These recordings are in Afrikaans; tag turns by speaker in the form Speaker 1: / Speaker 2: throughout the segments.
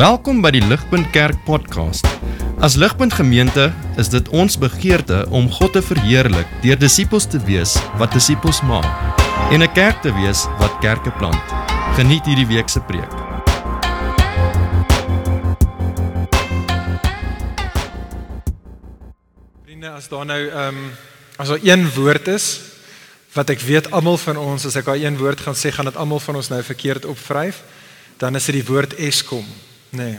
Speaker 1: Welkom by die Ligpunt Kerk podcast. As Ligpunt Gemeente is dit ons begeerte om God te verheerlik deur disippels te wees wat disippels maak en 'n kerk te wees wat kerke plant. Geniet hierdie week se preek.
Speaker 2: Vriende, as daar nou ehm um, as daar een woord is wat ek weet almal van ons as ek daai een woord gaan sê, gaan dit almal van ons nou verkeerd opvryf, dan is dit die woord Eskom. Nee.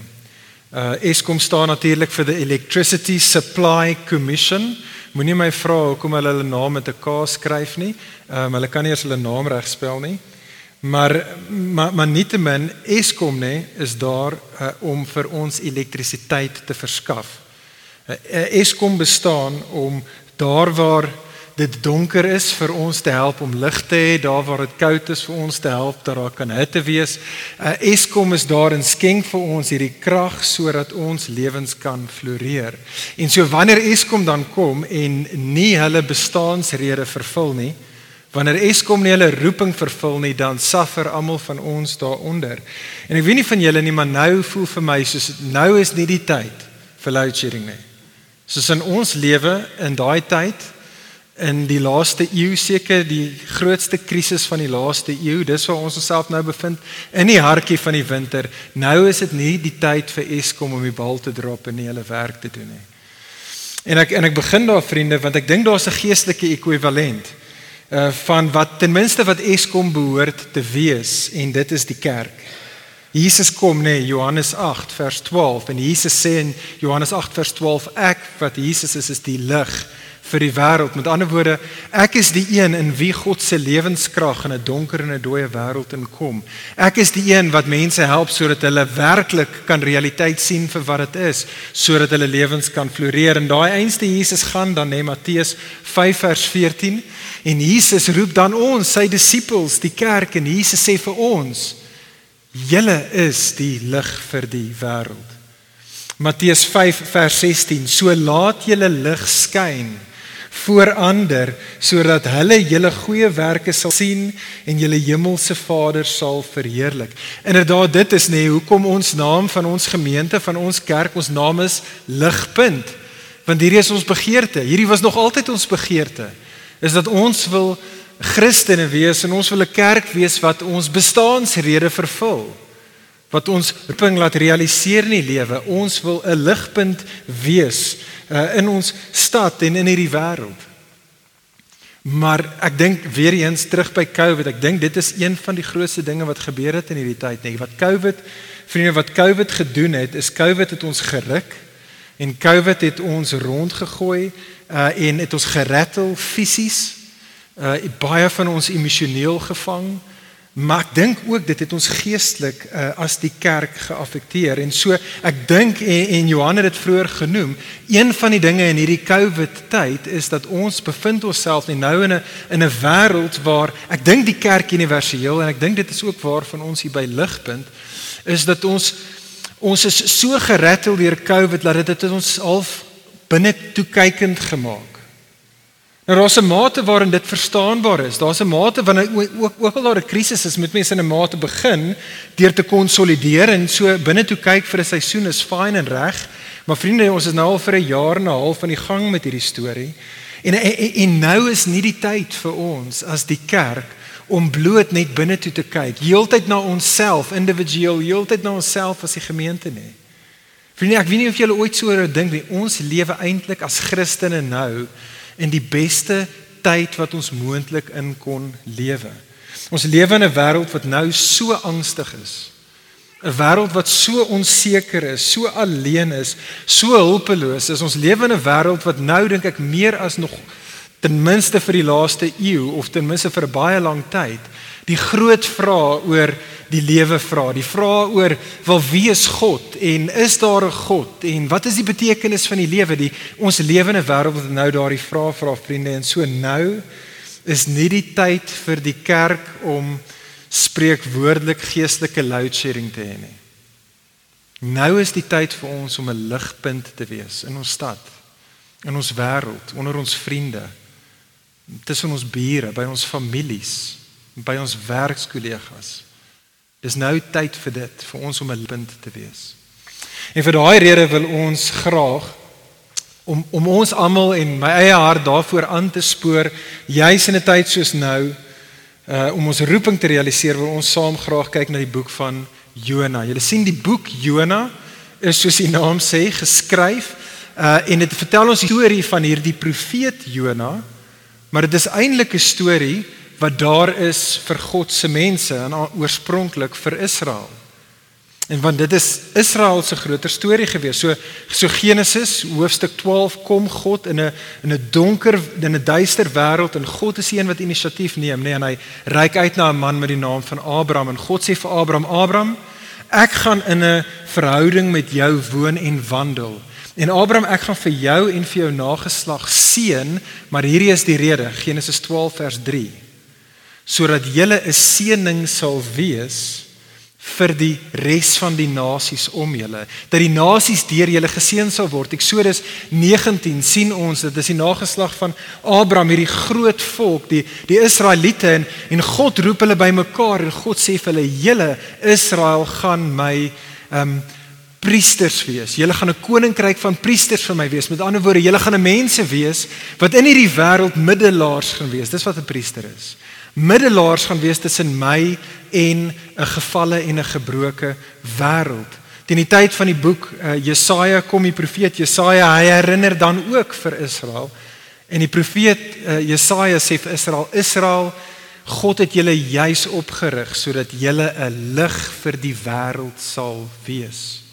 Speaker 2: Uh Eskom staan natuurlik vir the Electricity Supply Commission. Moenie my vra hoekom hulle hulle naam met 'n K skryf nie. Ehm um, hulle kan nie eens hulle naam reg spel nie. Maar maar maar nietemin Eskom nê is daar uh, om vir ons elektrisiteit te verskaf. Uh, Eskom bestaan om daar waar dit donker is vir ons te help om lig te hê daar waar dit koud is vir ons te help dat daar kan hitte wees. Uh, Eskom is daar en skenk vir ons hierdie krag sodat ons lewens kan floreer. En so wanneer Eskom dan kom en nie hulle bestaansrede vervul nie, wanneer Eskom nie hulle roeping vervul nie, dan suffer almal van ons daaronder. En ek weet nie van julle nie, maar nou voel vir my soos nou is nie die tyd vir load shedding nie. Soos in ons lewe in daai tyd in die laaste eeu seker die grootste krisis van die laaste eeu dis waar ons onsself nou bevind in die hartjie van die winter. Nou is dit nie die tyd vir Eskom om die bal te drop en nie hulle werk te doen nie. En ek en ek begin daar vriende want ek dink daar's 'n geestelike ekwivalent uh van wat ten minste wat Eskom behoort te wees en dit is die kerk. Jesus kom nê nee, Johannes 8 vers 12 en Jesus sê in Johannes 8 vers 12 ek wat Jesus is is die lig vir die wêreld. Met ander woorde, ek is die een in wie God se lewenskrag in 'n donker en 'n dooie wêreld inkom. Ek is die een wat mense help sodat hulle werklik kan realiteit sien vir wat dit is, sodat hulle lewens kan floreer. En daai einste Jesus gaan dan net Matteus 5 vers 14 en Jesus roep dan ons, sy disippels, die kerk en Jesus sê vir ons: "Julle is die lig vir die wêreld." Matteus 5 vers 16: "So laat julle lig skyn." Voor ander sodat hulle julle goeie werke sal sien en julle hemelse Vader sal verheerlik. Inderdaad dit is nê nee, hoekom ons naam van ons gemeente van ons kerk ons naam is Ligpunt. Want hierdie is ons begeerte. Hierdie was nog altyd ons begeerte. Is dat ons wil Christene wees en ons wil 'n kerk wees wat ons bestaansrede vervul wat ons roeping laat realiseer in die lewe. Ons wil 'n ligpunt wees uh, in ons stad en in hierdie wêreld. Maar ek dink weer eens terug by COVID. Ek dink dit is een van die grootste dinge wat gebeur het in hierdie tyd, nee, wat COVID vriende wat COVID gedoen het, is COVID het ons geruk en COVID het ons rondgegooi uh, en het ons gerattel fisies. Uh, baie van ons emosioneel gevang. Maar ek dink ook dit het ons geestelik uh, as die kerk geaffekteer. En so ek dink en, en Johan het dit vroeër genoem een van die dinge in hierdie COVID tyd is dat ons bevind onsself nou in 'n in 'n wêreld waar ek dink die kerk universeel en ek dink dit is ook waar van ons hier by ligpunt is dat ons ons is so gerattel deur COVID dat dit het ons half binne toe kykend gemaak Nou daar's 'n mate waarin dit verstaanbaar is. Daar's 'n mate wanneer ook ook al daar 'n krisis is, moet mense in 'n mate begin deur te konsolideer en so binne toe kyk vir 'n seisoen is fyn en reg. Maar vriende, ons is nou al vir 'n jaar en 'n half van die gang met hierdie storie. En, en en nou is nie die tyd vir ons as die kerk om bloot net binne toe te kyk, heeltyd na onsself, individueel, heeltyd na onsself as die gemeente nie. Vriende, ek weet nie of julle ooit so oor dink nie. Ons lewe eintlik as Christene nou in die beste tyd wat ons moontlik in kon lewe. Ons lewe in 'n wêreld wat nou so angstig is. 'n Wêreld wat so onseker is, so alleen is, so hulpeloos is. Ons lewe in 'n wêreld wat nou dink ek meer as nog ten minste vir die laaste eeu of ten minste vir 'n baie lang tyd die groot vraag oor die lewe vra. Die vraag oor wel wie is God en is daar 'n God en wat is die betekenis van die lewe? Die ons lewende wêreld wat nou daardie vraag vra vriende en so nou is nie die tyd vir die kerk om spreekwoordelik geestelike load shedding te hê nie. Nou is die tyd vir ons om 'n ligpunt te wees in ons stad, in ons wêreld, onder ons vriende, tussen ons bure, by ons families, by ons werkskollegas. Dis nou tyd vir dit, vir ons om 'n punt te wees. En vir daai rede wil ons graag om om ons almal en my eie hart daarvoor aan te spoor juis in 'n tyd soos nou uh om ons roeping te realiseer wil ons saam graag kyk na die boek van Jona. Julle sien die boek Jona is soos die naam sê geskryf uh en dit vertel ons die storie van hierdie profeet Jona, maar dit is eintlik 'n storie wat daar is vir God se mense en oorspronklik vir Israel. En want dit is Israel se groter storie gewees. So so Genesis hoofstuk 12 kom God in 'n in 'n donker in 'n duister wêreld en God is die een wat inisiatief neem, nê, nee, en hy reik uit na 'n man met die naam van Abraham en God sê vir Abraham: "Abraham, ek gaan in 'n verhouding met jou woon en wandel." En Abraham, ek gaan vir jou en vir jou nageslag seën, maar hierdie is die rede, Genesis 12 vers 3. Sodat julle 'n seëning sal wees vir die res van die nasies om julle dat die nasies deur julle geseën sal word. Eksodus 19 sien ons dit is die nageslag van Abraham hierdie groot volk, die die Israeliete en en God roep hulle bymekaar en God sê vir hulle: "Julle Israel gaan my ehm um, priesters wees. Julle gaan 'n koninkryk van priesters vir my wees. Met ander woorde, julle gaan 'n mense wees wat in hierdie wêreld middelaars gaan wees. Dis wat 'n priester is middelaars gaan wees tussen my en 'n gefalle en 'n gebroke wêreld. Teen die tyd van die boek uh, Jesaja kom die profeet Jesaja, hy herinner dan ook vir Israel. En die profeet uh, Jesaja sê vir Israel: Israel, God het julle juis opgerig sodat julle 'n lig vir die wêreld sal wees.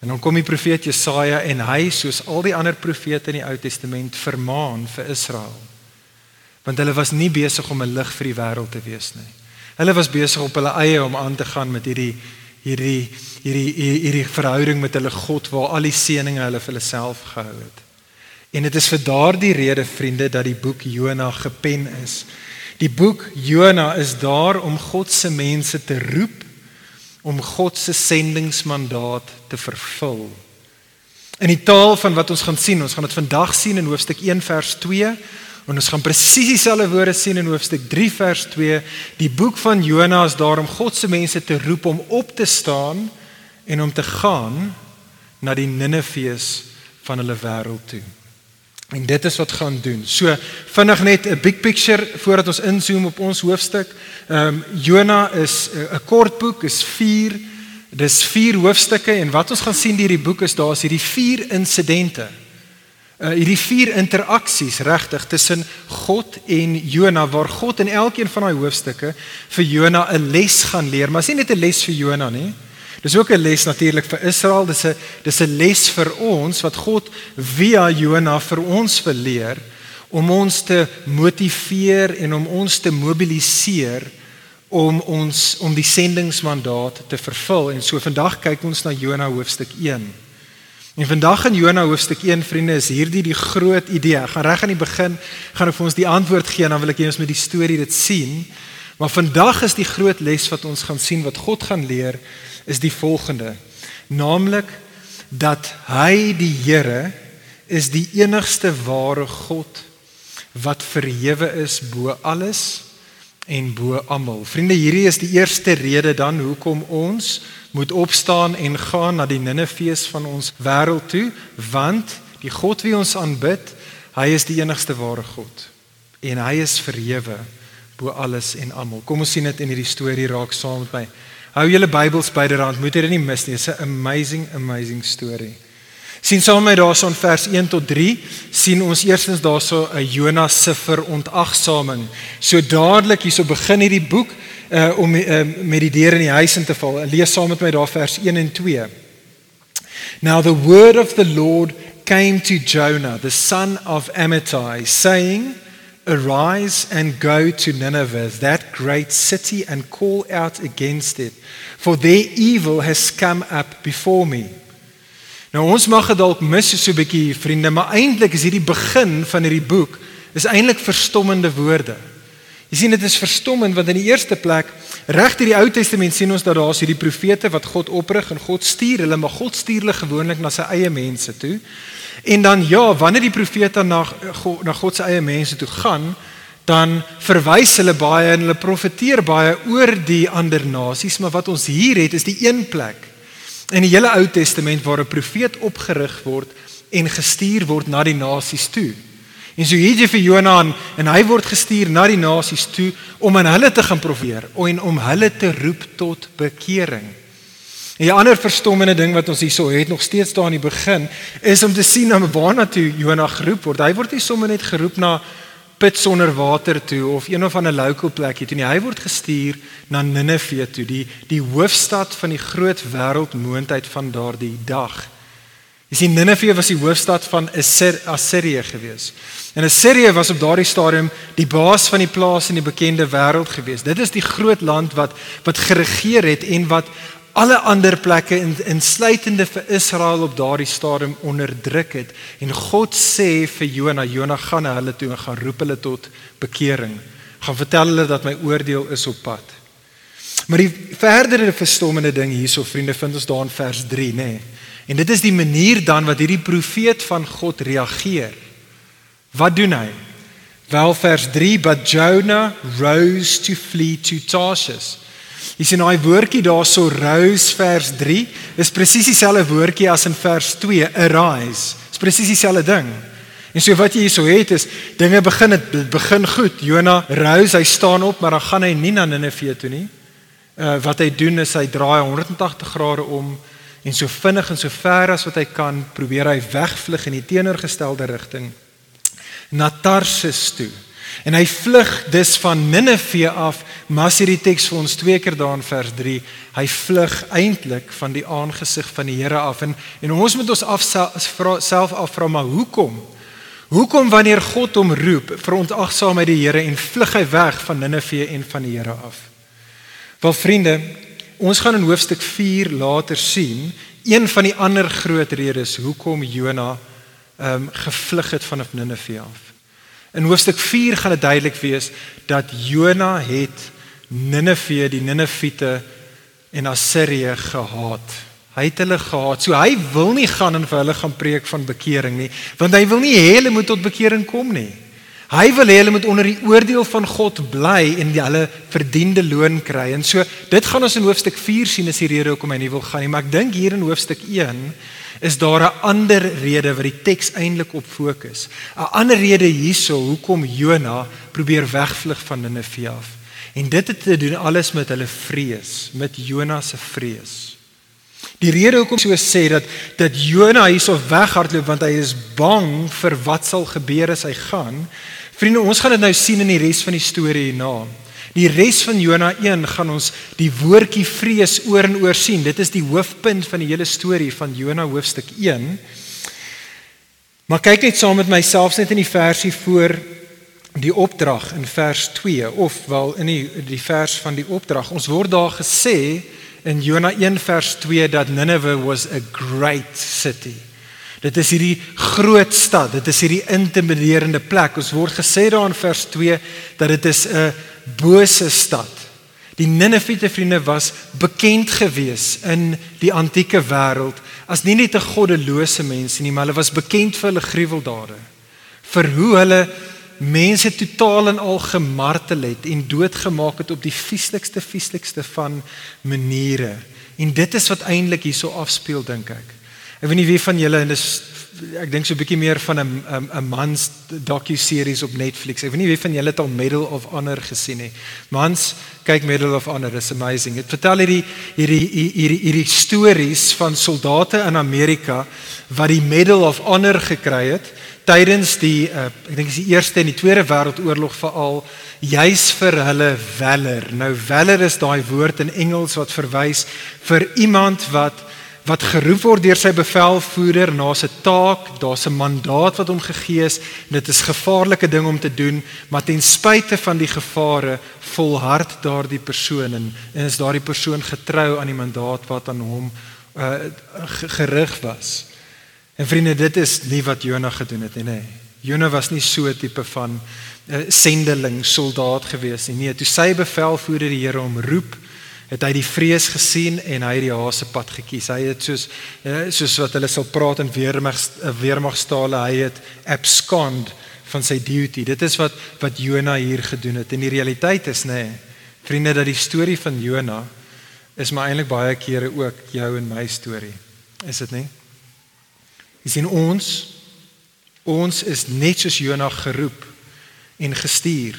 Speaker 2: En dan kom die profeet Jesaja en hy soos al die ander profete in die Ou Testament vermaan vir Israel want hulle was nie besig om 'n lig vir die wêreld te wees nie. Hulle was besig op hulle eie om aan te gaan met hierdie hierdie hierdie hierdie verhouding met hulle God waar al die seënings hulle vir hulle self gehou het. En dit is vir daardie rede vriende dat die boek Jona gepen is. Die boek Jona is daar om God se mense te roep om God se sendingsmandaat te vervul. In die taal van wat ons gaan sien, ons gaan dit vandag sien in hoofstuk 1 vers 2 En ons gaan presies dieselfde woorde sien in hoofstuk 3 vers 2. Die boek van Jona is daar om God se mense te roep om op te staan en om te gaan na die Ninefees van hulle wêreld toe. En dit is wat gaan doen. So vinnig net 'n big picture voordat ons inzoom op ons hoofstuk. Ehm um, Jona is 'n kort boek, is 4 dis 4 hoofstukke en wat ons gaan sien deur die boek is daar is hierdie 4 insidente uh, hierdie vier interaksies regtig tussen God en Jona waar God in elkeen van daai hoofstukke vir Jona 'n les gaan leer, maar is nie net 'n les vir Jona nie. Dis ook 'n les natuurlik vir Israel. Dis 'n dis 'n les vir ons wat God via Jona vir ons wil leer om ons te motiveer en om ons te mobiliseer om ons om die sendingsmandaat te vervul. En so vandag kyk ons na Jona hoofstuk 1. En vandag in Jona hoofstuk 1 vriende is hierdie die groot idee. Ek gaan reg aan die begin gaan ek vir ons die antwoord gee en dan wil ek hê ons met die storie dit sien. Maar vandag is die groot les wat ons gaan sien wat God gaan leer is die volgende. Naamlik dat hy die Here is die enigste ware God wat verhewe is bo alles en bo almal. Vriende, hierdie is die eerste rede dan hoekom ons moet opstaan en gaan na die Ninefees van ons wêreld toe, want die God wie ons aanbid, hy is die enigste ware God en hy is verhewe bo alles en almal. Kom ons sien dit in hierdie storie raak saam met my. Hou julle Bybels byderhand, moet dit nie mis nie. Dit is 'n amazing amazing storie. Sien saam met daarso in vers 1 tot 3 sien ons eerstens daarso 'n Jonas se verontagsaming. So dadelik hierso begin hierdie boek uh, om uh, met die deur in die huis in te val. Lees saam met my daar vers 1 en 2. Now the word of the Lord came to Jonah, the son of Amittai, saying, Arise and go to Nineveh, that great city, and call out against it, for their evil has come up before me. Nou ons mag dit dalk mis so 'n bietjie vriende, maar eintlik is hierdie begin van hierdie boek is eintlik verstommende woorde. Jy sien dit is verstommend want in die eerste plek reg deur die Ou Testament sien ons dat daar is hierdie profete wat God oprig en God stuur hulle, maar God stuur hulle gewoonlik na sy eie mense toe. En dan ja, wanneer die profete na na God se eie mense toe gaan, dan verwys hulle baie en hulle profeteer baie oor die ander nasies, maar wat ons hier het is die een plek In die hele Ou Testament waar 'n profeet opgerig word en gestuur word na die nasies toe. En so hier jy vir Jonah en hy word gestuur na die nasies toe om aan hulle te gaan profeteer en om hulle te roep tot bekering. En 'n ander verstommende ding wat ons hierso het nog steeds daar aan die begin is om te sien na waarna toe Jonah geroep word. Hy word nie sommer net geroep na put sonder water toe of een of ander local plekie toe nie. Hy word gestuur na Ninive toe, die die hoofstad van die groot wêreldmoondheid van daardie dag. Jy sien Ninive was die hoofstad van Assirië gewees. En Assirië was op daardie stadium die baas van die plaas in die bekende wêreld gewees. Dit is die groot land wat wat geregeer het en wat alle ander plekke insluitende vir Israel op daardie stadium onderdruk het en God sê vir Jona Jona gaan na hulle toe en gaan roep hulle tot bekering gaan vertel hulle dat my oordeel is op pad maar die verdere verstommende ding hierso vriende vind ons daar in vers 3 nê nee. En dit is die manier dan wat hierdie profeet van God reageer wat doen hy wel vers 3 but Jonah rose to flee to Tarshish Jy sien daai woordjie daarso rose vers 3 is presies dieselfde woordjie as in vers 2 arise. Dis presies dieselfde ding. En so wat jy hierso het is dinge begin dit begin goed. Jona rose, hy staan op, maar dan gaan hy nie na Ninive toe nie. Uh wat hy doen is hy draai 180 grade om en so vinnig en so ver as wat hy kan probeer hy wegvlug in die teenoorgestelde rigting na Tarsus toe. En hy vlug dus van Ninive af, maar as hierdie teks vir ons twee keer daar in vers 3, hy vlug eintlik van die aangesig van die Here af. En en ons moet ons af self afvra maar hoekom? Hoekom wanneer God hom roep, verontagsaam hy die Here en vlug hy weg van Ninive en van die Here af? Wel vriende, ons gaan in hoofstuk 4 later sien een van die ander groot redes hoekom Jona ehm um, gevlug het vanaf Ninive af. In hoofstuk 4 gaan dit duidelik wees dat Jona het Ninive, die Ninivite en Assirië gehaat. Hy het hulle gehaat. So hy wil nie gaan en vir hulle gaan preek van bekering nie, want hy wil nie hê hulle moet tot bekering kom nie. Hy wil hê hulle moet onder die oordeel van God bly en die hulle verdiende loon kry. En so dit gaan ons in hoofstuk 4 sien is die rede hoekom hy nie wil gaan nie, maar ek dink hier in hoofstuk 1 is daar 'n ander rede wat die teks eintlik op fokus. 'n Ander rede hierso hoekom Jona probeer wegvlug van Ninive af. En dit het te doen alles met hulle vrees, met Jona se vrees. Die rede hoekom so sê dat dat Jona hierso weghardloop want hy is bang vir wat sal gebeur as hy gaan. Vriende, ons gaan dit nou sien in die res van die storie hierna. Die res van Jona 1 gaan ons die woordjie vrees oor en oor sien. Dit is die hoofpunt van die hele storie van Jona hoofstuk 1. Maar kyk net saam met myself net in die versie voor die opdrag in vers 2 of wel in die die vers van die opdrag. Ons word daar gesê in Jona 1 vers 2 dat Nineveh was a great city. Dit is hierdie groot stad, dit is hierdie intimiderende plek. Ons word gesê daar in vers 2 dat dit is 'n bose stad. Die Ninevite vriende was bekend gewees in die antieke wêreld as nie net 'n goddelose mense nie, maar hulle was bekend vir hulle gruweldade. Vir hoe hulle mense totaal en al gemartel het en doodgemaak het op die vieslikste vieslikste van maniere. En dit is wat eintlik hierso afspeel dink ek. Ek weet nie wie van julle en dis ek dink so 'n bietjie meer van 'n 'n 'n mans docu-series op Netflix. Ek weet nie wie van julle het al Medal of Honor gesien nie. Mans, kyk Medal of Honor, it's amazing. Dit vertel hierdie hierdie hierdie hierdie stories van soldate in Amerika wat die Medal of Honor gekry het tydens die uh, ek dink is die eerste en die tweede wêreldoorlog veral juis vir hulle valor. Nou valor is daai woord in Engels wat verwys vir iemand wat wat geroep word deur sy bevelvoerder na 'n taak, daar's 'n mandaat wat hom gegee is. Dit is gevaarlike ding om te doen, maar ten spyte van die gevare volhard daardie persoon en, en is daardie persoon getrou aan die mandaat wat aan hom uh, gerig was. En vriende, dit is nie wat Jonah gedoen het nie. Nee. Jonah was nie so 'n tipe van 'n uh, sendeling soldaat gewees nie. Nee, toe sy bevelvoerder die Here hom roep, het hy die vrees gesien en hy het die haase pad gekies. Hy het soos eh, soos wat hulle sal praat in weermag eh, weermagstale, hy het abscond van sy duty. Dit is wat wat Jona hier gedoen het. En die realiteit is nê, nee, vriende, dat die storie van Jona is maar eintlik baie kere ook jou en my storie. Is dit nie? Jy sien ons ons is net soos Jonah geroep en gestuur.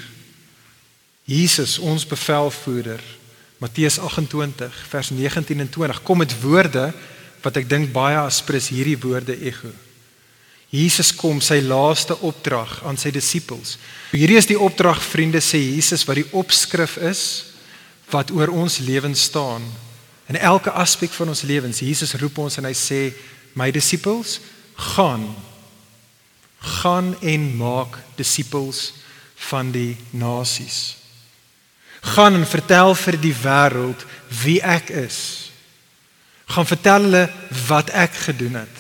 Speaker 2: Jesus, ons bevelvoerder, Matteus 28 vers 19 en 20 kom met woorde wat ek dink baie aspres hierdie woorde ego. Jesus kom sy laaste opdrag aan sy disippels. Hierdie is die opdrag vriende sê Jesus wat die opskrif is wat oor ons lewens staan. In elke aspek van ons lewens, Jesus roep ons en hy sê my disippels gaan gaan en maak disippels van die nasies gaan en vertel vir die wêreld wie ek is. Gaan vertel hulle wat ek gedoen het.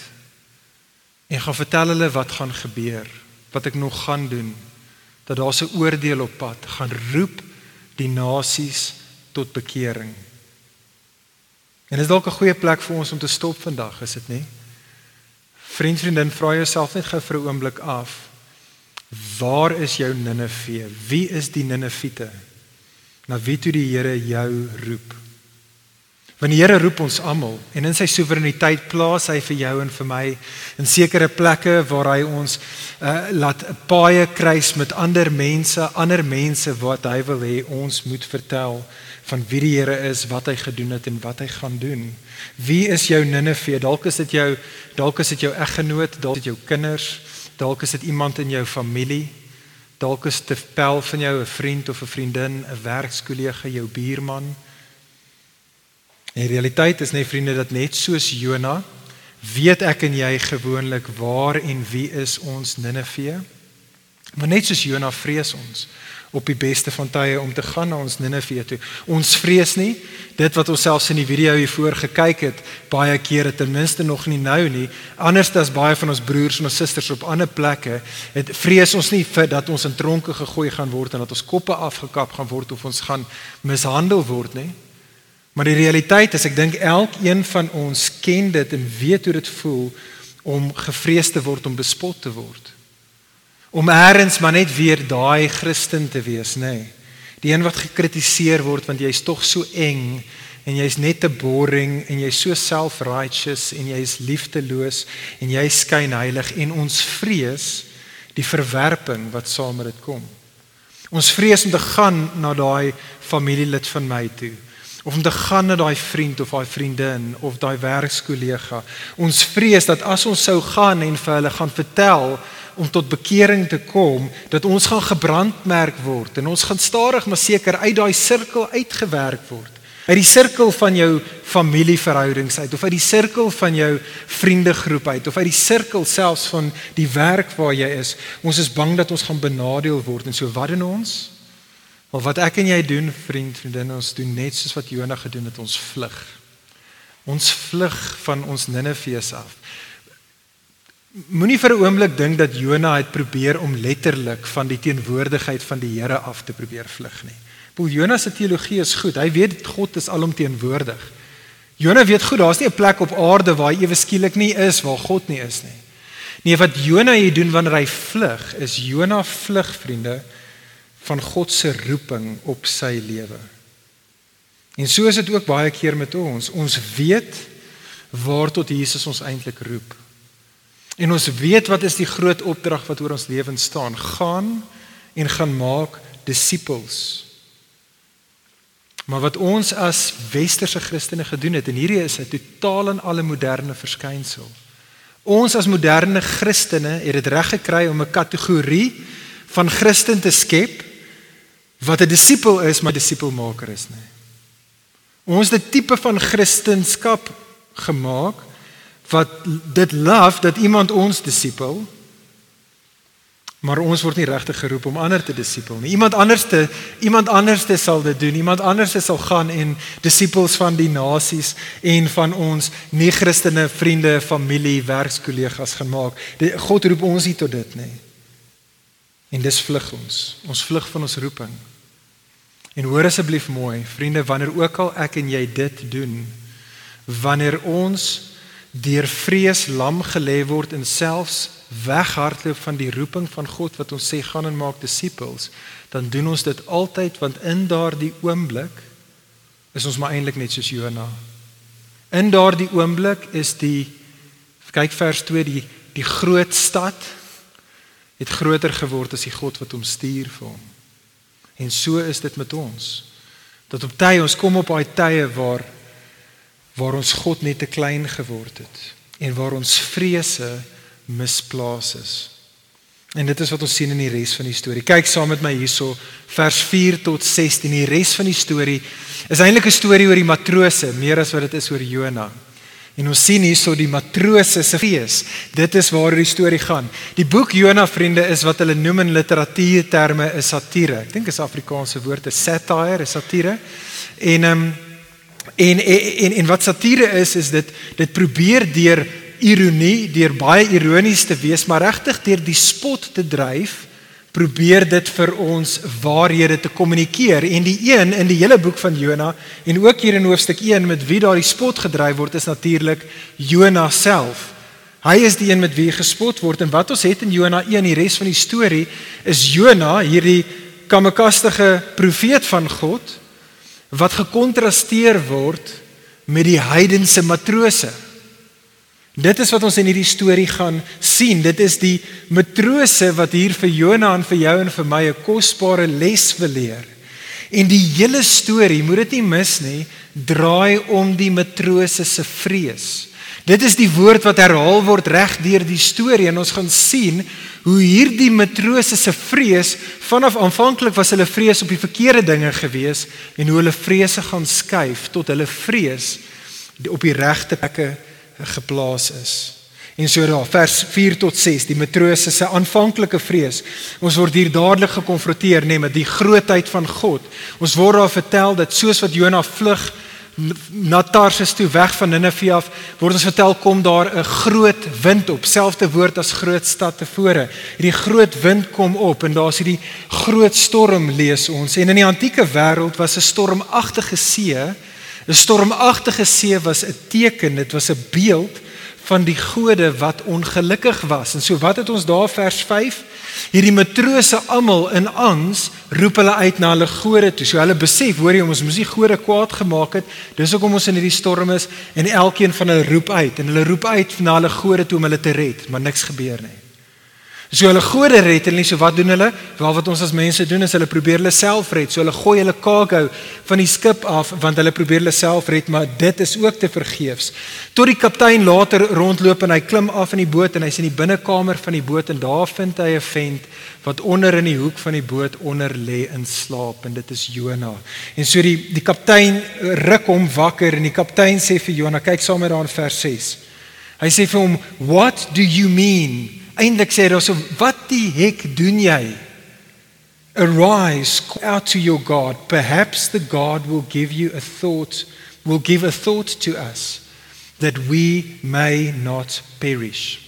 Speaker 2: En gaan vertel hulle wat gaan gebeur, wat ek nog gaan doen. Dat daar 'n oordeel op pad gaan roep die nasies tot bekering. En is dalk 'n goeie plek vir ons om te stop vandag, is dit nie? Vriend, vriendin, vra jouself net gou vir 'n oomblik af. Waar is jou Ninive? Wie is die Ninivite? Na wie toe die Here jou roep. Want die Here roep ons almal en in sy soewereiniteit plaas hy vir jou en vir my in sekere plekke waar hy ons uh, laat 'n paaie kruis met ander mense, ander mense wat hy wil hê ons moet vertel van wie die Here is, wat hy gedoen het en wat hy gaan doen. Wie is jou Ninive? Dalk is dit jou dalk is dit jou eggenoot, dalk is dit jou kinders, dalk is dit iemand in jou familie. Dalk is 'n pel van jou, 'n vriend of 'n vriendin, 'n werkskollega, jou buurman. En realiteit is net vriende dat net soos Jona weet ek en jy gewoonlik waar en wie is ons Ninive. Maar net soos Jona vrees ons op die beste van tye om te gaan na ons Ninive toe. Ons vrees nie dit wat ons selfs in die video hiervoor gekyk het baie kere ten minste nog nie nou nie. Anders as baie van ons broers en ons susters op ander plekke, het vrees ons nie vir dat ons in tronke gegooi gaan word en dat ons koppe afgekap gaan word of ons gaan mishandel word nie. Maar die realiteit is ek dink elkeen van ons ken dit en weet hoe dit voel om gevrees te word om bespot te word om eers maar net weer daai Christen te wees, nê. Nee. Die een wat gekritiseer word want jy's tog so eng en jy's net te boring en jy's so self-righteous en jy's liefdeloos en jy skyn heilig en ons vrees die verwerping wat saam met dit kom. Ons vrees om te gaan na daai familielid van my toe of om te gaan na daai vriend of daai vriendin of daai werkskollega. Ons vrees dat as ons sou gaan en vir hulle gaan vertel om tot bekering te kom dat ons gaan gebrandmerk word en ons gaan stadig maar seker uit daai sirkel uitgewerk word. Uit die sirkel van jou familieverhoudings uit of uit die sirkel van jou vriendegroep uit of uit die sirkel selfs van die werk waar jy is. Ons is bang dat ons gaan benadeel word en so wat doen ons? Of wat ek en jy doen vriend vriendin ons doen net soos wat Jonah gedoen het ons vlug. Ons vlug van ons Nineveh af Moenie vir 'n oomblik dink dat Jona het probeer om letterlik van die teenwoordigheid van die Here af te probeer vlug nie. Paul Jona se teologie is goed. Hy weet God is alomteenwoordig. Jona weet goed daar's nie 'n plek op aarde waar hy ewe skielik nie is waar God nie is nie. Nee, wat Jona hier doen wanneer hy vlug, is Jona vlug vriende van God se roeping op sy lewe. En so is dit ook baie keer met ons. Ons weet waar tot Jesus ons eintlik roep. En ons weet wat is die groot opdrag wat oor ons lewens staan? Gaan en gaan maak disippels. Maar wat ons as westerse Christene gedoen het en hierdie is 'n totaal en alle moderne verskynsel. Ons as moderne Christene het dit reg gekry om 'n kategorie van Christen te skep wat 'n disipel is, maar disipelmaker is nie. Ons het 'n tipe van Christendom gemaak wat dit love dat iemand ons disipel maar ons word nie regtig geroep om ander te disipel nie. Iemand anders te iemand anders te sal dit doen. Iemand anders sal gaan en disipels van die nasies en van ons nie-Christene vriende, familie, werkskollegas gaan maak. God roep ons nie tot dit nie. En dis vlug ons. Ons vlug van ons roeping. En hoor asseblief mooi, vriende, wanneer ook al ek en jy dit doen, wanneer ons deur vrees lam gelê word en selfs weghardloop van die roeping van God wat ons sê gaan en maak disippels, dan doen ons dit altyd want in daardie oomblik is ons maar eintlik net soos Jona. In daardie oomblik is die kyk vers 2 die die groot stad het groter geword as die God wat hom stuur vir hom. En so is dit met ons. Dat op tye ons kom op daai tye waar waar ons God net te klein geword het en waar ons vrese misplaas is. En dit is wat ons sien in die res van die storie. Kyk saam met my hierso vers 4 tot 16. Die res van die storie is eintlik 'n storie oor die matrose, meer as wat dit is oor Jona. En ons sien hierso die matrose se fees. Dit is waaroor die storie gaan. Die boek Jona vriende is wat hulle noem in literatuurterme 'n satire. Ek dink is Afrikaanse woord is satire, is satire. En ehm um, en, en en wat satire is is dit dit probeer deur ironie, deur baie ironies te wees, maar regtig deur die spot te dryf, probeer dit vir ons waarhede te kommunikeer. En die een in die hele boek van Jona en ook hier in hoofstuk 1 met wie daardie spot gedryf word is natuurlik Jona self. Hy is die een met wie gespot word en wat ons het in Jona 1 die res van die storie is Jona hierdie kamekastige profeet van God wat gekontrasteer word met die heidense matrose. Dit is wat ons in hierdie storie gaan sien. Dit is die matrose wat hier vir Jona en vir jou en vir my 'n kosbare les wil leer. En die hele storie, moet dit nie mis nie, draai om die matrose se vrees. Dit is die woord wat herhaal word reg deur die storie en ons gaan sien hoe hierdie matrose se vrees vanaf aanvanklik was hulle vrees op die verkeerde dinge gewees en hoe hulle vrese gaan skuif tot hulle vrees op die regte plekke geplaas is. En so daar vers 4 tot 6 die matrose se aanvanklike vrees. Ons word hier dadelik gekonfronteer nê met die grootheid van God. Ons word daar vertel dat soos wat Jona vlug na Tarsus toe weg van Ninive af, word ons vertel kom daar 'n groot wind op, selfde woord as groot stad tevore. Hierdie groot wind kom op en daar's hierdie groot storm lees ons. En in die antieke wêreld was 'n stormagtige see 'n Stormagtige see was 'n teken, dit was 'n beeld van die gode wat ongelukkig was. En so wat het ons daar vers 5? Hierdie matrose almal in angs roep hulle uit na hulle gode toe. So hulle besef, hoor jy, ons moes nie gode kwaad gemaak het. Dis hoekom ons in hierdie storm is en elkeen van hulle roep uit en hulle roep uit na hulle gode toe om hulle te red, maar niks gebeur nie. So hulle gode red hulle nie, so wat doen hulle? Wel wat ons as mense doen is hulle probeer hulle self red. So hulle gooi hulle cargo van die skip af want hulle probeer hulle self red, maar dit is ook te vergeefs. Tot die kaptein later rondloop en hy klim af in die boot en hy's in die binnekamer van die boot en daar vind hy 'n vent wat onder in die hoek van die boot onder lê in slaap en dit is Jona. En so die die kaptein ruk hom wakker en die kaptein sê vir Jona, kyk saam met daar in vers 6. Hy sê vir hom, "What do you mean?" Eintlik sê daarso wat die hek doen jy? Arise out to your God. Perhaps the God will give you a thought, will give a thought to us that we may not perish.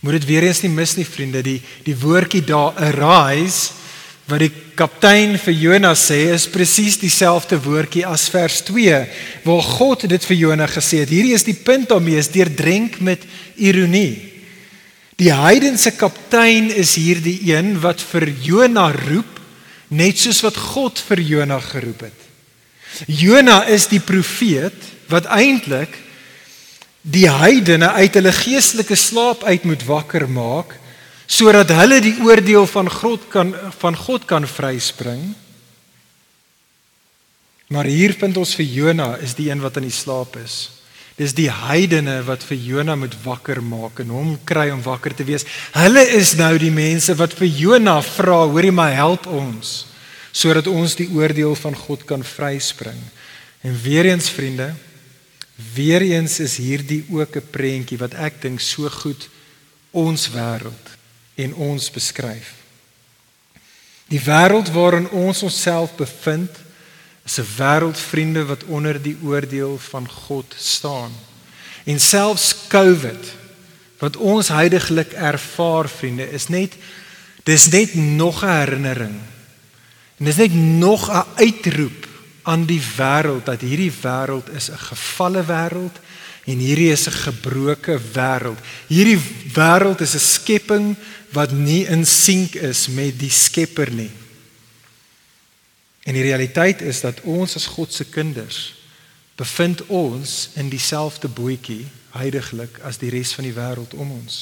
Speaker 2: Moet dit weer eens nie mis nie vriende, die die woordjie daar arise wat die kaptein vir Jonas sê is presies dieselfde woordjie as vers 2 waar God dit vir Jonas gesê het. Hierdie is die punt daarmee is deurdrenk met ironie. Die heidense kaptein is hierdie een wat vir Jona roep net soos wat God vir Jona geroep het. Jona is die profeet wat eintlik die heidene uit hulle geestelike slaap uit moet wakker maak sodat hulle die oordeel van God kan van God kan vryspring. Maar hier vind ons vir Jona is die een wat in die slaap is. Dis die heidene wat vir Jona moet wakker maak en hom kry om wakker te wees. Hulle is nou die mense wat vir Jona vra, hoorie maar help ons sodat ons die oordeel van God kan vryspring. En weer eens vriende, weer eens is hierdie ook 'n prentjie wat ek dink so goed ons wêreld en ons beskryf. Die wêreld waarin ons onsself bevind is 'n wêreldvriende wat onder die oordeel van God staan. En selfs COVID wat ons heidaglik ervaar vriende is net dis net nog 'n herinnering. En dis net nog 'n uitroep aan die wêreld dat hierdie wêreld is 'n gefalle wêreld en hierdie is 'n gebroke wêreld. Hierdie wêreld is 'n skepping wat nie in sink is met die Skepper nie. En die realiteit is dat ons as God se kinders bevind ons in dieselfde bootjie heiliglik as die res van die wêreld om ons.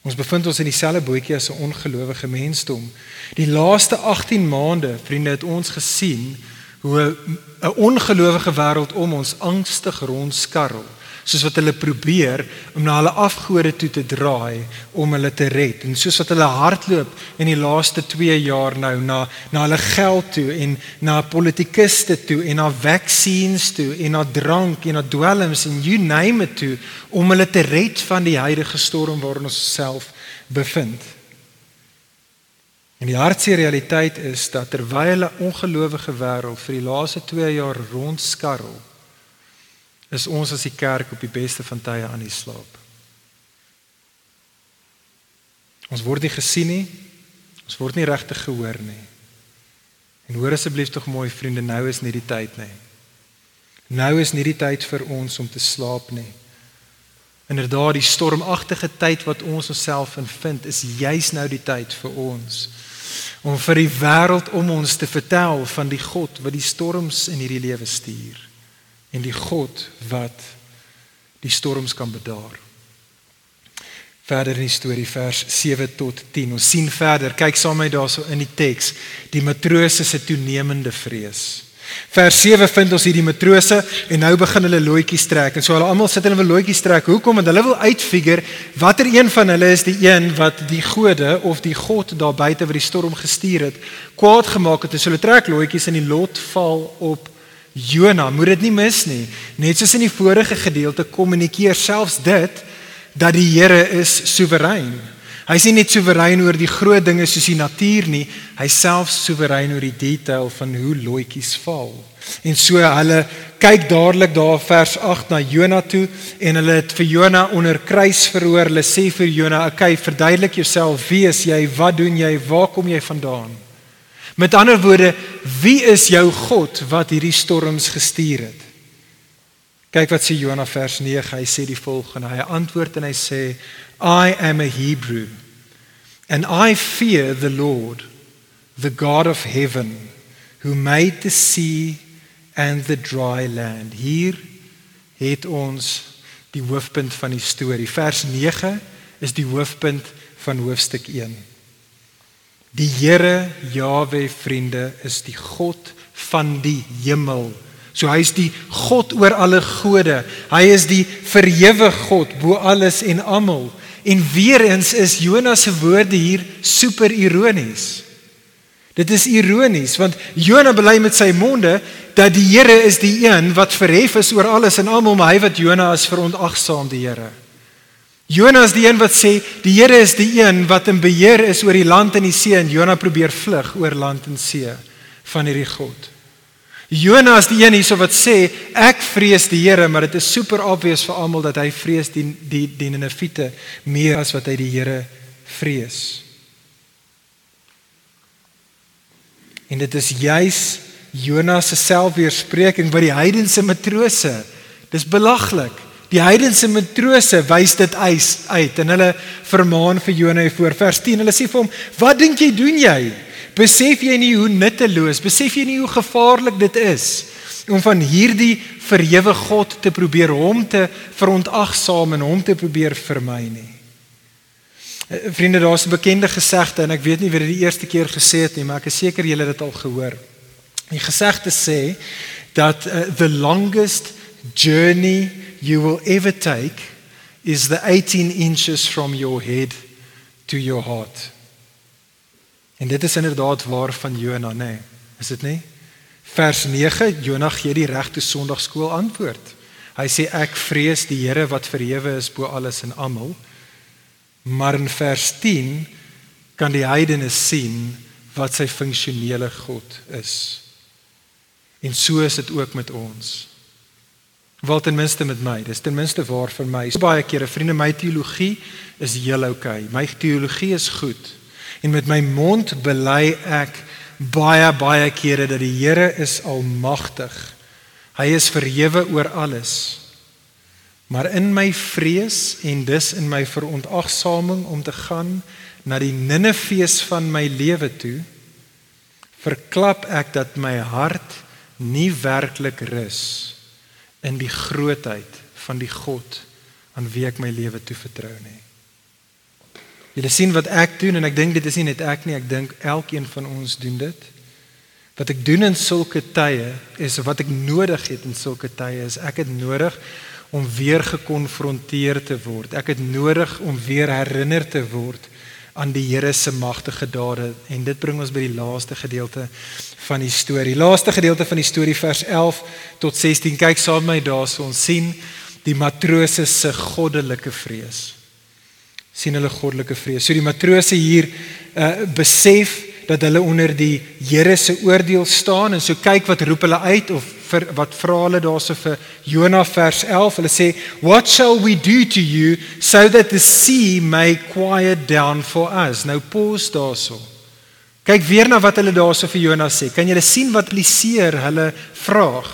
Speaker 2: Ons bevind ons in dieselfde bootjie as 'n ongelowige mensdom. Die laaste 18 maande, vriende, het ons gesien hoe 'n ongelowige wêreld om ons angstig rondskarrel soos wat hulle probeer om na hulle afgode toe te draai om hulle te red en soos wat hulle hardloop in die laaste 2 jaar nou na na hulle geld toe en na politikuste toe en na vaksines toe en na drank en na dwelms en you name it toe om hulle te red van die huidige storm waarin ons self bevind. En die hartseer realiteit is dat terwyl 'n ongelowige wêreld vir die laaste 2 jaar rondskarrel is ons as die kerk op die beste van tye aan die slaap. Ons word nie gesien nie. Ons word nie regtig gehoor nie. En hoor asseblief tog mooi vriende, nou is nie die tyd nie. Nou is nie die tyd vir ons om te slaap nie. Inderdaad, die stormagtige tyd wat ons onsself in vind, is juis nou die tyd vir ons om vir die wêreld om ons te vertel van die God wat die storms in hierdie lewe stuur en die God wat die storms kan bedaar. Verder in die storie vers 7 tot 10. Ons sien verder, kyk saam met my daarso in die teks, die matrose se toenemende vrees. Vers 7 vind ons hierdie matrose en nou begin hulle loetjies trek. En so hulle almal sit hulle wil loetjies trek. Hoekom? Want hulle wil uitfigure watter een van hulle is die een wat die gode of die God daar buite wat die storm gestuur het, kwaad gemaak het. So hulle trek loetjies en die lot val op Jona, moet dit nie mis nie. Net soos in die vorige gedeelte kommunikeer selfs dit dat die Here is soewerein. Hy is nie net soewerein oor die groot dinge soos die natuur nie, hy self soewerein oor die detail van hoe loetjies val. En so hulle kyk dadelik daar vers 8 na Jona toe en hulle het vir Jona onder kruisverhoor. Hulle sê vir Jona, "Oké, okay, verduidelik jouself. Wie is jy? Wat doen jy? Waar kom jy vandaan?" Met ander woorde, wie is jou God wat hierdie storms gestuur het? Kyk wat sê Jona vers 9. Hy sê die volgende. Hy antwoord en hy sê, I am a Hebrew and I fear the Lord, the God of heaven, who made the sea and the dry land. Hier het ons die hoofpunt van die storie. Vers 9 is die hoofpunt van hoofstuk 1. Die Here Jawe vriende is die God van die hemel. So hy is die God oor alle gode. Hy is die verhewe God bo alles en almal. En weer eens is Jonas se woorde hier super ironies. Dit is ironies want Jonas bely met sy monde dat die Here is die een wat verhef is oor alles en almal, maar hy wat Jonas verontagsaam die Here. Jonas die een wat sê die Here is die een wat in beheer is oor die land en die see en Jonas probeer vlug oor land en see van hierdie God. Jonas die een hierso wat sê ek vrees die Here, maar dit is super obvious vir almal dat hy vrees die die die Ninevite meer as wat hy die Here vrees. En dit is juis Jonas se selfweerspreking by die heidense matrose. Dis belaglik. Die heidense matrose wys dit uit en hulle vermaan vir Jona voor vers 10. Hulle sê vir hom: "Wat dink jy doen jy? Besef jy nie hoe nutteloos, besef jy nie hoe gevaarlik dit is om van hierdie verhewe God te probeer hom te verontagsaam en hom te probeer vermy nie?" Eh, vriende, daar's 'n bekende gesegde en ek weet nie wie dit die eerste keer gesê het nie, maar ek is seker julle het dit al gehoor. Die gesegde sê dat uh, the longest journey you will ever take is the 18 inches from your head to your heart. En dit is inderdaad waar van Jona, nê? Nee. Is dit nie? Vers 9, Jona gee die regte Sondagskool antwoord. Hy sê ek vrees die Here wat verhewe is bo alles en almal. Maar in vers 10 kan die heidene sien wat sy funksionele God is. En so is dit ook met ons. Wel ten minste met my. Dis ten minste waar vir my. So baie kere vriende, my teologie is heel oukei. Okay. My teologie is goed. En met my mond bely ek baie baie kere dat die Here is almagtig. Hy is verhewe oor alles. Maar in my vrees en dus in my verontagsaming om te gaan na die Ninefees van my lewe toe, verklap ek dat my hart nie werklik rus in die grootheid van die God aan wie ek my lewe toevertrou nie. Julle sien wat ek doen en ek dink dit is nie net ek nie, ek dink elkeen van ons doen dit. Wat ek doen in sulke tye is wat ek nodig het in sulke tye is ek het nodig om weer gekonfronteer te word. Ek het nodig om weer herinner te word aan die Here se magtige dade en dit bring ons by die laaste gedeelte van die storie. Laaste gedeelte van die storie vers 11 tot 16. Kyk saam met my daarso ons sien die matrose se goddelike vrees. sien hulle goddelike vrees. So die matrose hier uh, besef dat hulle onder die Here se oordeel staan en so kyk wat roep hulle uit of vir wat vra hulle daarso vir Jonah vers 11 hulle sê what shall we do to you so that the sea may quiet down for us? Nou pause daarso. Kyk weer na wat hulle daarso vir Jonah sê. Kan julle sien wat liseer hulle vraag?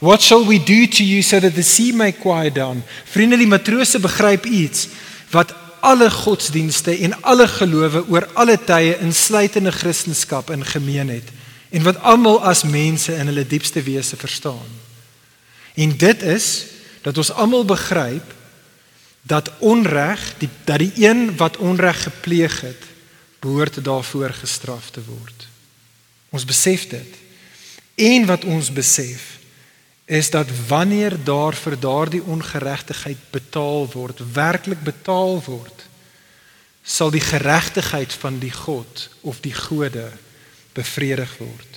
Speaker 2: What shall we do to you so that the sea may quiet down? Vriende die matrose begryp iets wat alle godsdienste en alle gelowe oor alle tye insluitende kristendom in gemeen het en wat almal as mense in hulle diepste wese verstaan. En dit is dat ons almal begryp dat onreg, die dat die een wat onreg gepleeg het, behoort daarvoor gestraf te word. Ons besef dit. En wat ons besef is dat wanneer daar vir daardie ongeregtigheid betaal word, werklik betaal word, sal die geregtigheid van die God of die gode bevredig word.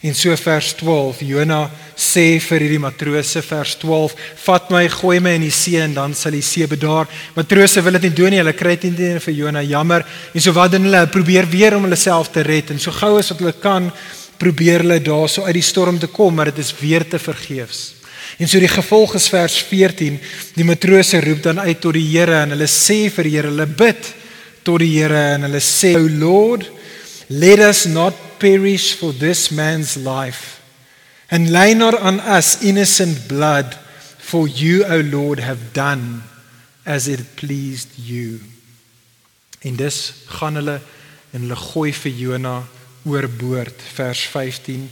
Speaker 2: En so vers 12, Jona sê vir hierdie matrose vers 12, "Vat my, gooi my in die see en dan sal die see bedaar." Matrose wil dit nie doen nie. Hulle kry dit nie vir Jona jammer. En so wat doen hulle? Probeer weer om hulle self te red en so gou as wat hulle kan, probeer hulle daarso uit die storm te kom, maar dit is weer te vergeefs. En so die gevolg is vers 14, die matrose roep dan uit tot die Here en hulle sê vir die Here, hulle bid tot die Here en hulle sê, "O Lord, let us not perish for this man's life and lay not on us innocent blood, for you, O Lord, have done as it pleased you." En dis gaan hulle en hulle gooi vir Jona oorboord vers 15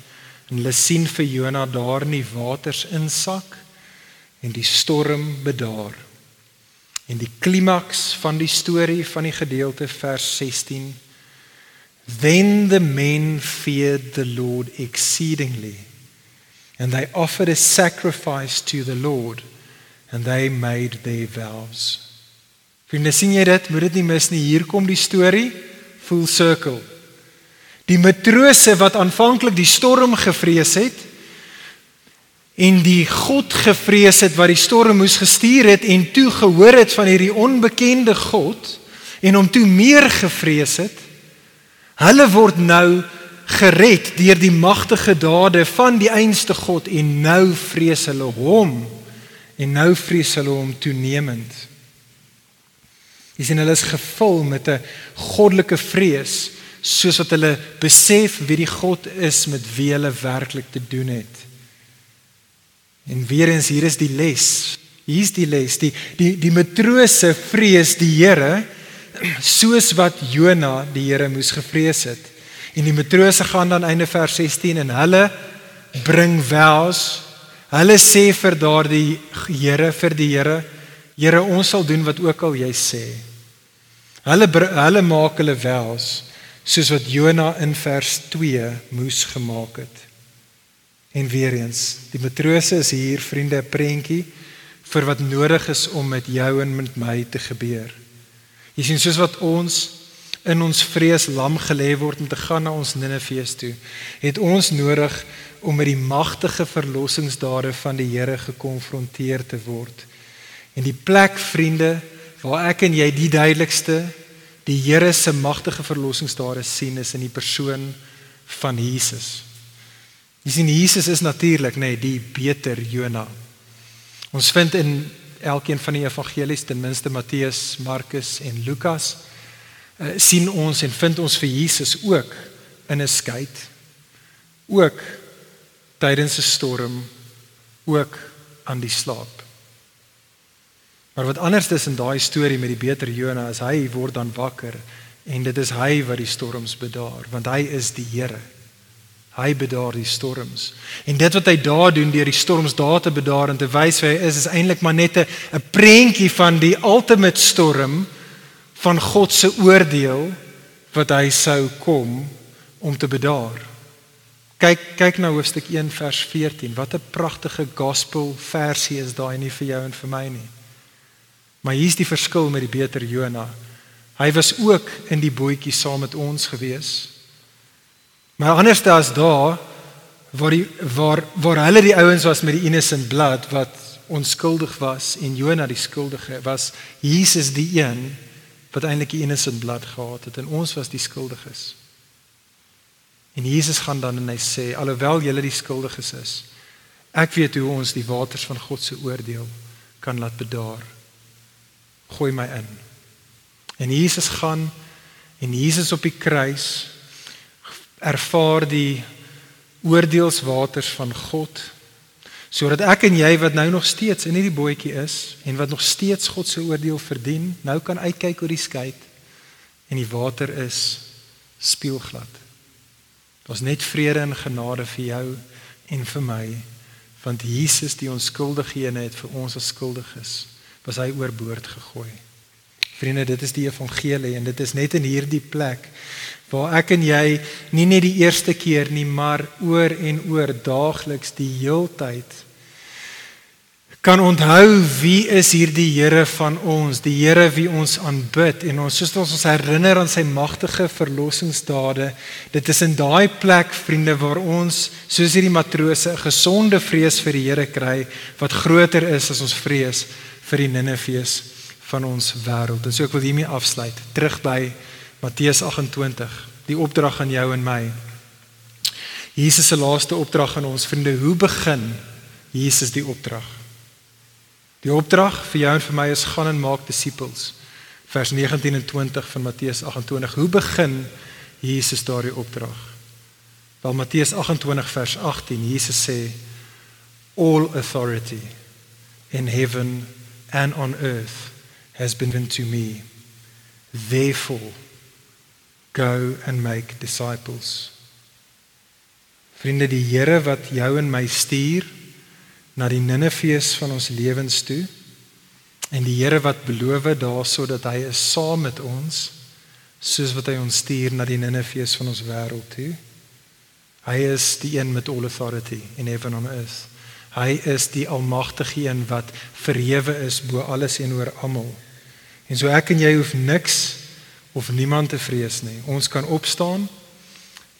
Speaker 2: en hulle sien vir Jona daar in die waters insak en die storm bedaar. En die klimaks van die storie van die gedeelte vers 16 Then the men feared the Lord exceedingly and they offered a sacrifice to the Lord and they made their vows. Vriende, sien jy dit? Moet dit nie mis nie. Hier kom die storie full circle. Die matrose wat aanvanklik die storm gevrees het en die God gevrees het wat die storm moes gestuur het en toe gehoor het van hierdie onbekende God en hom toe meer gevrees het. Hulle word nou gered deur die magtige dade van die einste God en nou vrees hulle hom en nou vrees hulle hom toenemend. Dis en hulle is gevul met 'n goddelike vrees soos wat hulle besef wie die God is met wie hulle werklik te doen het. En weer eens hier is die les. Hier's die les. Die die die matrose vrees die Here soos wat Jona die Here moes gevrees het. En die matrose gaan dan einde vers 16 en hulle bring vows. Hulle sê vir daardie Here vir die Here, Here ons sal doen wat ook al jy sê. Hulle hulle maak hulle vows soos wat Jona in vers 2 moes gemaak het. En weer eens, die matrose is hier vriende 'n prentjie vir wat nodig is om met jou en met my te gebeur. Jy sien soos wat ons in ons vrees lam gelê word om te gaan na ons Nineveh toe, het ons nodig om met die magtige verlossingsdade van die Here gekonfronteer te word. En die plek vriende waar ek en jy die duidelikste die Here se magtige verlossingsdade sien is in die persoon van Jesus. Jy sien Jesus is natuurlik nê nee, die beter Jona. Ons vind in elkeen van die evangelies ten minste Matteus, Markus en Lukas uh, sien ons en vind ons vir Jesus ook in 'n skei ook tydens 'n storm ook aan die slaap. Maar wat anders is in daai storie met die beter Jona is hy word dan wakker en dit is hy wat die storms bedaar want hy is die Here. Hy bedaar die storms. En dit wat hy daar doen deur die storms daar te bedaar en te wys wie hy is, is eintlik maar net 'n 'n prentjie van die ultimate storm van God se oordeel wat hy sou kom om te bedaar. Kyk kyk na hoofstuk 1 vers 14. Wat 'n pragtige gospel versie is daai nie vir jou en vir my nie. Maar hier's die verskil met die beter Jona. Hy was ook in die bootjie saam met ons gewees. Maar anders as daar waar die waar waar hulle die ouens was met die innocent blood wat onskuldig was en Jona die skuldige was, Jesus die een wat eintlik die innocent blood gehad het en ons was die skuldiges. En Jesus gaan dan en hy sê alhoewel julle die skuldiges is, ek weet hoe ons die waters van God se oordeel kan laat bedaar. Gooi my in. En Jesus gaan en Jesus op die kruis ervaar die oordeelswaters van God sodat ek en jy wat nou nog steeds in hierdie bootjie is en wat nog steeds God se oordeel verdien, nou kan uitkyk oor die skei en die water is spieelglad. Daar's net vrede en genade vir jou en vir my want Jesus die onskuldige een het vir ons as skuldiges was hy oorboord gegooi. Vriende, dit is die evangelie en dit is net in hierdie plek waar ek en jy nie net die eerste keer nie, maar oor en oor daagliks die heeltyd kan onthou wie is hierdie Here van ons, die Here wie ons aanbid en ons soos ons ons herinner aan sy magtige verlossingsdade. Dit is in daai plek, vriende, waar ons soos hierdie matrose 'n gesonde vrees vir die Here kry wat groter is as ons vrees vir die Ninevehs van ons wêreld. En so ek wil hiermee afsluit. Terug by Matteus 28, die opdrag aan jou en my. Jesus se laaste opdrag aan ons vriende, hoe begin Jesus die opdrag? Die opdrag vir jou en vir my is gaan en maak disippels. Vers 19 en 20 van Matteus 28. Hoe begin Jesus daardie opdrag? Wel Matteus 28 vers 18. Jesus sê all authority in heaven and on earth has been given to me. Therefore go and make disciples. Vriende, die Here wat jou en my stuur na die Ninefees van ons lewens toe. En die Here wat beloof daarso dat hy is saam met ons soos wat hy ons stuur na die Ninefees van ons wêreld toe. Hy is die een met all authority in heaven and earth. Hy is die almagtige een wat verhewe is bo alles en oor almal. En so ek en jy hoef niks of niemand te vrees nie. Ons kan opstaan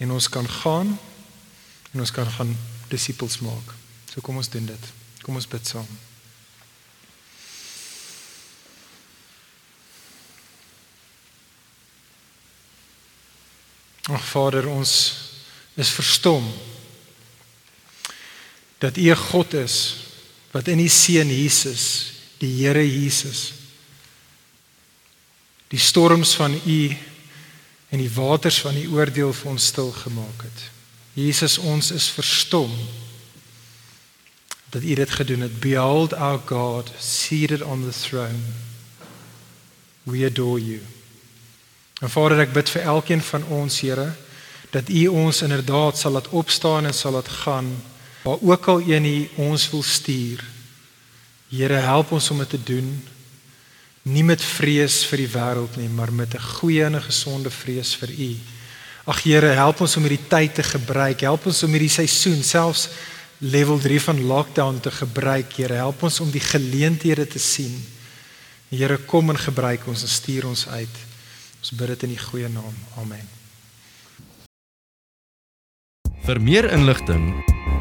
Speaker 2: en ons kan gaan en ons kan gaan disippels maak. So kom ons doen dit. Kom ons bid saam. Ag Vader, ons is verstom dat U 'n God is wat in U seun Jesus, die Here Jesus, die storms van U en die waters van U oordeel vir ons stil gemaak het. Jesus, ons is verstom dat U dit gedoen het. Behold our God seated on the throne. We adore you. En Vader, ek bid vir elkeen van ons, Here, dat U ons inderdaad sal laat opstaan en sal laat gaan waar ook al een U ons wil stuur. Here, help ons om dit te doen nie met vrees vir die wêreld nie, maar met 'n goeie en 'n gesonde vrees vir U. Ag Here, help ons om hierdie tyd te gebruik. Help ons om hierdie seisoen selfs level 3 van lockdown te gebruik. Here, help ons om die geleenthede te sien. Here, kom en gebruik ons en stuur ons uit. Ons bid dit in die goeie naam. Amen.
Speaker 1: Vir meer inligting